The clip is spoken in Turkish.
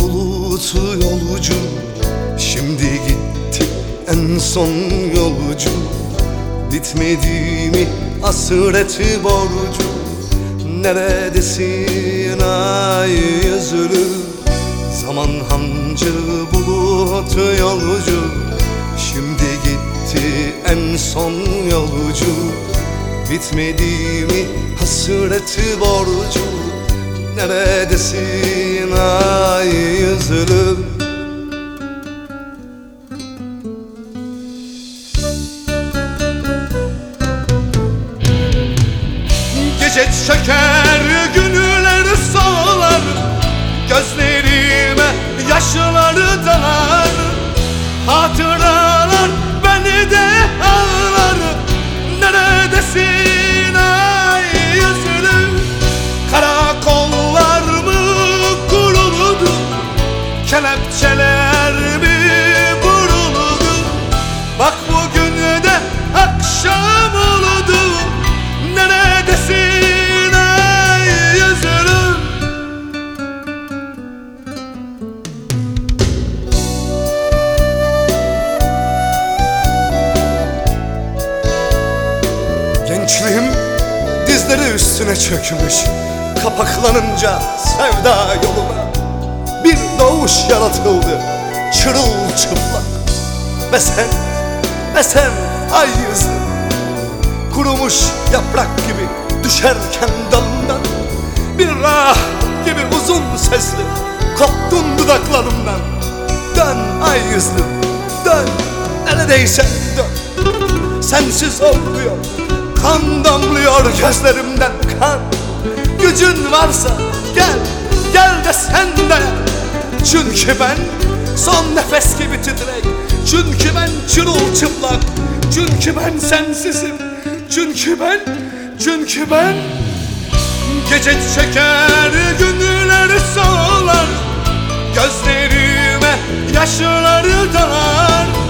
bulutu yolcu. Şimdi gitti en son yolcu. Bitmedi mi hasreti borcu. Neredesin ay yüzlü? Zaman hancı bulut yolcu. Şimdi gitti en son yolcu. Bitmedi mi hasreti borcu Neredesin ay yüzlüm Gece çöker günler solar Gözlerime yaşları dalar. Hatıralar Kelepçeler mi vuruldu? Bak bugün de akşam oldu. Neredesin ay yüzlüm Gençliğim dizleri üstüne çökmüş. Kapaklanınca sevda yoluna. Bir yaratıldı. Çırılçıplak. Ve sen, ve sen ay yüzlü Kurumuş yaprak gibi düşerken dalından Bir rah gibi uzun sesli koptun dudaklarımdan. Dön ay yüzlü dön neredeysen dön. Sensiz olmuyor Kan damlıyor gözlerimden kan. Gücün varsa gel Gel de sen de çünkü ben son nefes gibi titrek. Çünkü ben çırılçıplak Çünkü ben sensizim. Çünkü ben, çünkü ben Gece çeker günleri sağlar Gözlerime yaşları dalar.